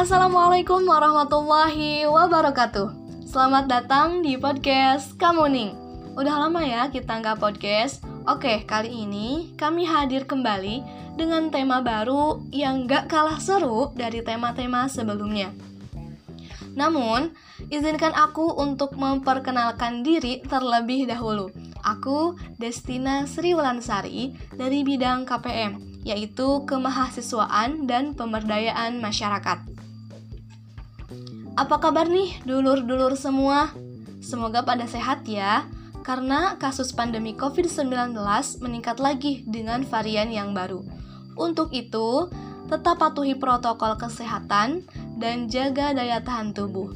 Assalamualaikum warahmatullahi wabarakatuh Selamat datang di podcast Kamuning Udah lama ya kita nggak podcast Oke, kali ini kami hadir kembali dengan tema baru yang gak kalah seru dari tema-tema sebelumnya namun, izinkan aku untuk memperkenalkan diri terlebih dahulu. Aku Destina Sri Wulansari dari bidang KPM, yaitu Kemahasiswaan dan Pemberdayaan Masyarakat. Apa kabar nih dulur-dulur semua? Semoga pada sehat ya, karena kasus pandemi COVID-19 meningkat lagi dengan varian yang baru. Untuk itu, tetap patuhi protokol kesehatan dan jaga daya tahan tubuh.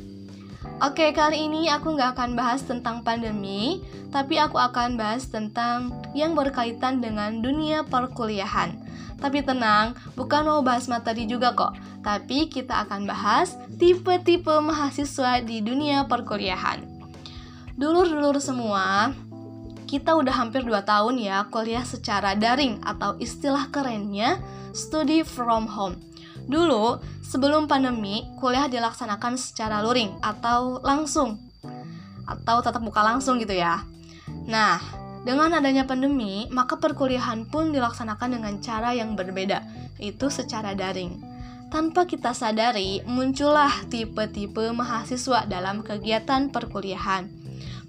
Oke, kali ini aku nggak akan bahas tentang pandemi, tapi aku akan bahas tentang yang berkaitan dengan dunia perkuliahan. Tapi tenang, bukan mau bahas materi juga kok, tapi kita akan bahas tipe-tipe mahasiswa di dunia perkuliahan. Dulur-dulur semua, kita udah hampir 2 tahun ya kuliah secara daring atau istilah kerennya study from home. Dulu, sebelum pandemi, kuliah dilaksanakan secara luring atau langsung atau tatap muka langsung gitu ya. Nah, dengan adanya pandemi, maka perkuliahan pun dilaksanakan dengan cara yang berbeda, yaitu secara daring. Tanpa kita sadari, muncullah tipe-tipe mahasiswa dalam kegiatan perkuliahan.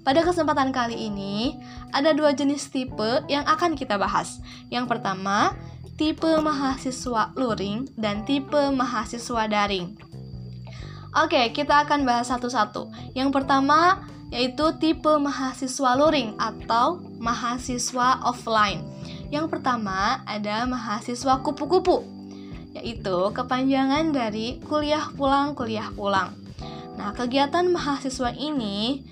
Pada kesempatan kali ini, ada dua jenis tipe yang akan kita bahas. Yang pertama, tipe mahasiswa luring dan tipe mahasiswa daring. Oke, kita akan bahas satu-satu. Yang pertama, yaitu tipe mahasiswa luring atau mahasiswa offline. Yang pertama ada mahasiswa kupu-kupu, yaitu kepanjangan dari kuliah pulang kuliah pulang. Nah, kegiatan mahasiswa ini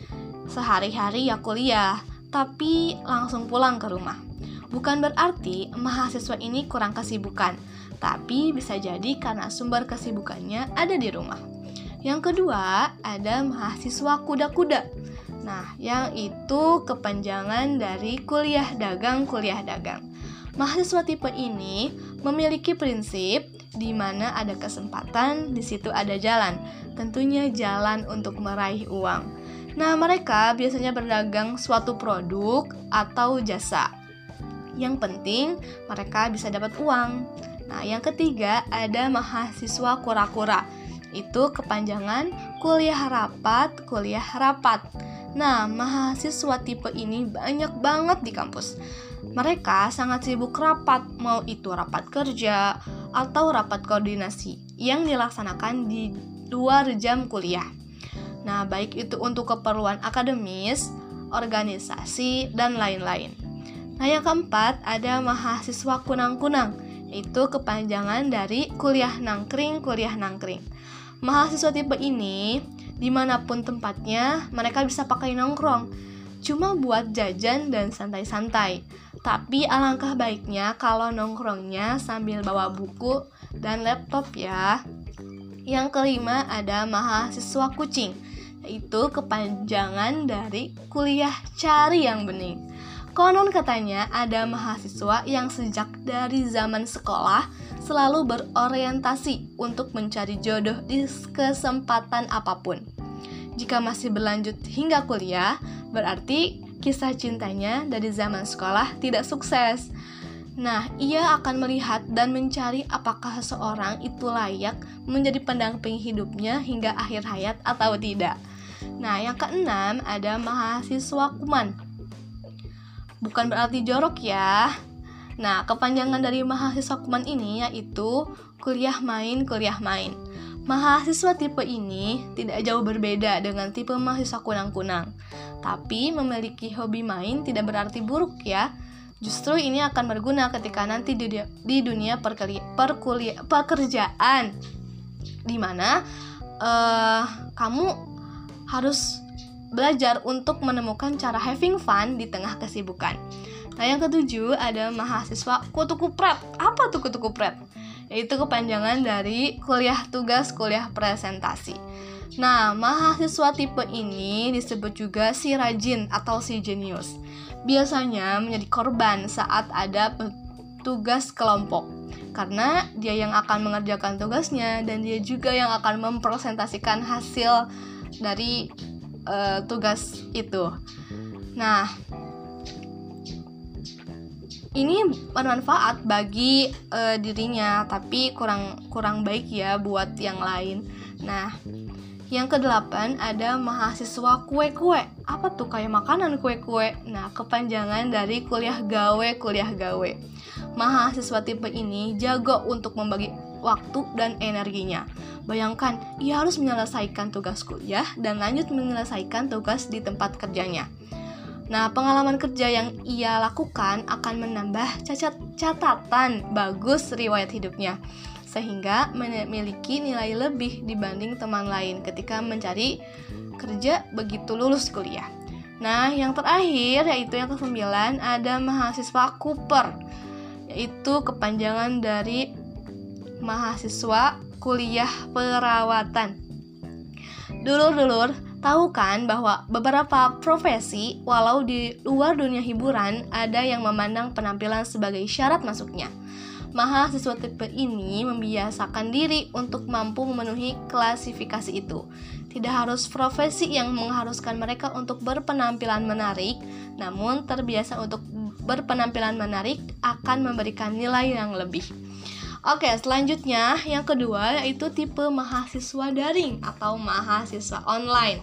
sehari-hari ya kuliah, tapi langsung pulang ke rumah. Bukan berarti mahasiswa ini kurang kesibukan, tapi bisa jadi karena sumber kesibukannya ada di rumah. Yang kedua, ada mahasiswa kuda-kuda. Nah, yang itu kepanjangan dari kuliah dagang kuliah dagang. Mahasiswa tipe ini memiliki prinsip di mana ada kesempatan, di situ ada jalan. Tentunya jalan untuk meraih uang. Nah, mereka biasanya berdagang suatu produk atau jasa. Yang penting, mereka bisa dapat uang. Nah, yang ketiga ada mahasiswa kura-kura itu kepanjangan kuliah rapat, kuliah rapat. Nah, mahasiswa tipe ini banyak banget di kampus. Mereka sangat sibuk rapat, mau itu rapat kerja atau rapat koordinasi yang dilaksanakan di luar jam kuliah. Nah, baik itu untuk keperluan akademis, organisasi, dan lain-lain. Nah, yang keempat ada mahasiswa kunang-kunang, itu kepanjangan dari kuliah nangkring, kuliah nangkring. Mahasiswa tipe ini, di mana pun tempatnya, mereka bisa pakai nongkrong. Cuma buat jajan dan santai-santai. Tapi alangkah baiknya kalau nongkrongnya sambil bawa buku dan laptop ya. Yang kelima ada mahasiswa kucing, yaitu kepanjangan dari kuliah cari yang bening. Konon katanya ada mahasiswa yang sejak dari zaman sekolah selalu berorientasi untuk mencari jodoh di kesempatan apa pun. Jika masih berlanjut hingga kuliah, berarti kisah cintanya dari zaman sekolah tidak sukses. Nah, ia akan melihat dan mencari apakah seseorang itu layak menjadi pendamping hidupnya hingga akhir hayat atau tidak. Nah, yang keenam ada mahasiswa kuman bukan berarti jorok ya. Nah, kepanjangan dari mahasiswa kuman ini yaitu kuliah main, kuliah main. Mahasiswa tipe ini tidak jauh berbeda dengan tipe mahasiswa kunang-kunang. Tapi memiliki hobi main tidak berarti buruk ya. Justru ini akan berguna ketika nanti di, di dunia perkuliah, pekerjaan. Di mana uh, kamu harus belajar untuk menemukan cara having fun di tengah kesibukan. Nah, yang ketujuh ada mahasiswa kutu kupret. Apa tuh kutu kupret? Yaitu kepanjangan dari kuliah tugas kuliah presentasi. Nah, mahasiswa tipe ini disebut juga si rajin atau si jenius. Biasanya menjadi korban saat ada tugas kelompok karena dia yang akan mengerjakan tugasnya dan dia juga yang akan mempresentasikan hasil dari uh, tugas itu. Nah, ini bermanfaat bagi uh, dirinya, tapi kurang kurang baik ya buat yang lain. Nah, yang kedelapan ada mahasiswa kue-kue. Apa tuh kayak makanan kue-kue? Nah, kepanjangan dari kuliah gawe, kuliah gawe. Mahasiswa tipe ini jago untuk membagi waktu dan energinya. Bayangkan, ia harus menyelesaikan tugas kuliah dan lanjut menyelesaikan tugas di tempat kerjanya. Nah, pengalaman kerja yang ia lakukan akan menambah cacat catatan bagus riwayat hidupnya sehingga memiliki nilai lebih dibanding teman lain ketika mencari kerja begitu lulus kuliah. Nah, yang terakhir yaitu yang ke-9 ada mahasiswa Cooper yaitu kepanjangan dari mahasiswa kuliah perawatan. Dulur-dulur, tahu kan bahwa beberapa profesi walau di luar dunia hiburan ada yang memandang penampilan sebagai syarat masuknya. Mahasiswa tipe ini membiasakan diri untuk mampu memenuhi klasifikasi itu. Tidak harus profesi yang mengharuskan mereka untuk berpenampilan menarik, namun terbiasa untuk berpenampilan menarik akan memberikan nilai yang lebih. Oke, selanjutnya yang kedua yaitu tipe mahasiswa daring atau mahasiswa online.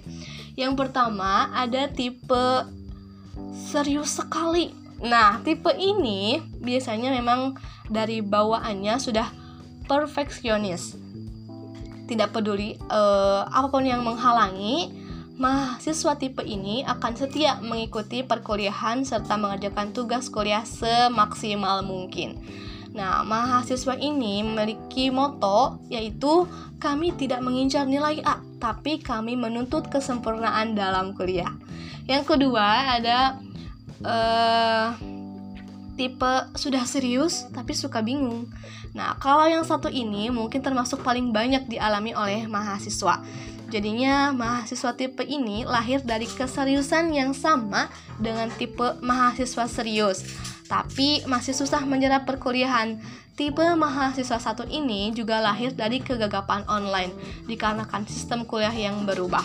Yang pertama ada tipe serius sekali Nah, tipe ini biasanya memang dari bawaannya sudah perfeksionis. Tidak peduli uh, apa pun yang menghalangi, mahasiswa tipe ini akan setia mengikuti perkuliahan serta mengerjakan tugas kuliah semaksimal mungkin. Nah, mahasiswa ini memiliki moto yaitu kami tidak mengincar nilai A, tapi kami menuntut kesempurnaan dalam kuliah. Yang kedua ada uh, tipe sudah serius tapi suka bingung. Nah, kalau yang satu ini mungkin termasuk paling banyak dialami oleh mahasiswa. Jadinya mahasiswa tipe ini lahir dari keseriusan yang sama dengan tipe mahasiswa serius, tapi masih susah menyerap perkuliahan. Tipe mahasiswa satu ini juga lahir dari kegagapan online dikarenakan sistem kuliah yang berubah.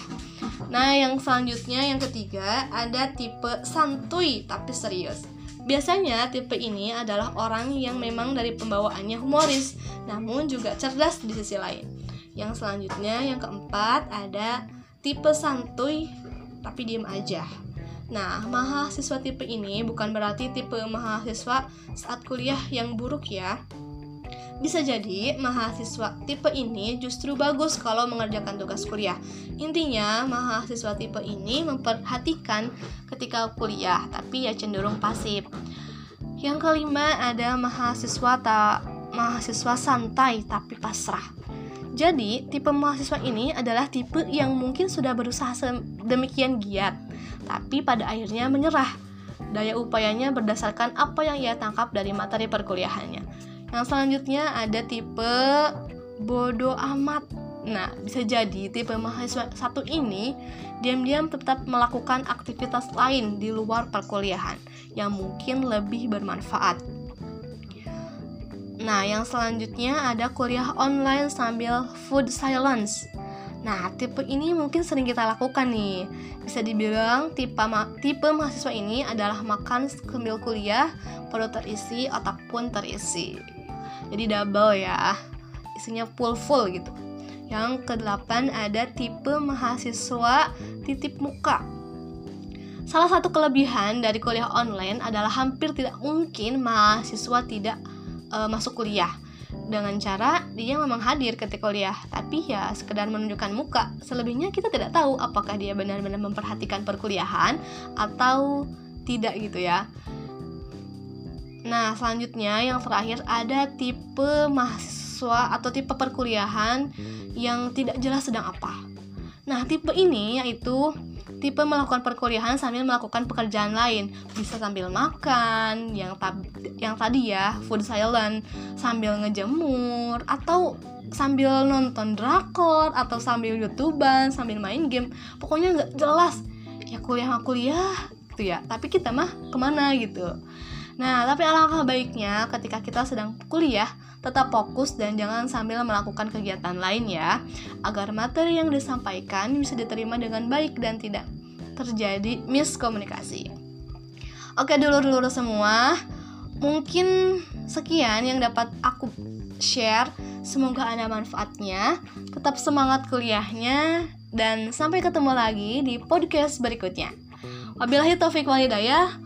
Nah, yang selanjutnya yang ketiga ada tipe santuy tapi serius. Biasanya tipe ini adalah orang yang memang dari pembawaannya humoris, namun juga cerdas di sisi lain. Yang selanjutnya yang keempat ada tipe santuy tapi diem aja. Nah, mahasiswa tipe ini bukan berarti tipe mahasiswa saat kuliah yang buruk ya. Bisa jadi mahasiswa tipe ini justru bagus kalau mengerjakan tugas kuliah. Intinya, mahasiswa tipe ini memperhatikan ketika kuliah, tapi ya cenderung pasif. Yang kelima ada mahasiswa tak mahasiswa santai tapi pasrah. Jadi, tipe mahasiswa ini adalah tipe yang mungkin sudah berusaha sedemikian giat, tapi pada akhirnya menyerah. Daya upayanya berdasarkan apa yang ia tangkap dari materi perkuliahannya. Yang selanjutnya ada tipe bodoh amat. Nah, bisa jadi tipe mahasiswa satu ini diam-diam tetap melakukan aktivitas lain di luar perkuliahan yang mungkin lebih bermanfaat. Nah, yang selanjutnya ada kuliah online sambil food silence. Nah, tipe ini mungkin sering kita lakukan nih. Bisa dibilang tipe ma tipe mahasiswa ini adalah makan sambil kuliah, perut terisi, otak pun terisi. Jadi double ya isinya full full gitu. Yang kedelapan ada tipe mahasiswa titip muka. Salah satu kelebihan dari kuliah online adalah hampir tidak mungkin mahasiswa tidak uh, masuk kuliah dengan cara dia memang hadir ketika kuliah, tapi ya sekedar menunjukkan muka. Selebihnya kita tidak tahu apakah dia benar-benar memperhatikan perkuliahan atau tidak gitu ya. Nah, selanjutnya yang terakhir ada tipe mahasiswa atau tipe perkuliahan yang tidak jelas sedang apa. Nah, tipe ini yaitu tipe melakukan perkuliahan sambil melakukan pekerjaan lain. Bisa sambil makan, yang yang tadi ya, food silent, sambil ngejemur atau sambil nonton drakor atau sambil youtuber, sambil main game. Pokoknya nggak jelas. Ya kuliah kuliah gitu ya. Tapi kita mah ke mana gitu. Nah, tapi alangkah baiknya ketika kita sedang kuliah, tetap fokus dan jangan sambil melakukan kegiatan lain ya, agar materi yang disampaikan bisa diterima dengan baik dan tidak terjadi miskomunikasi. Oke, dulur-dulur semua, mungkin sekian yang dapat aku share. Semoga ada manfaatnya. Tetap semangat kuliahnya dan sampai ketemu lagi di podcast berikutnya. Wabillahi taufik walhidayah.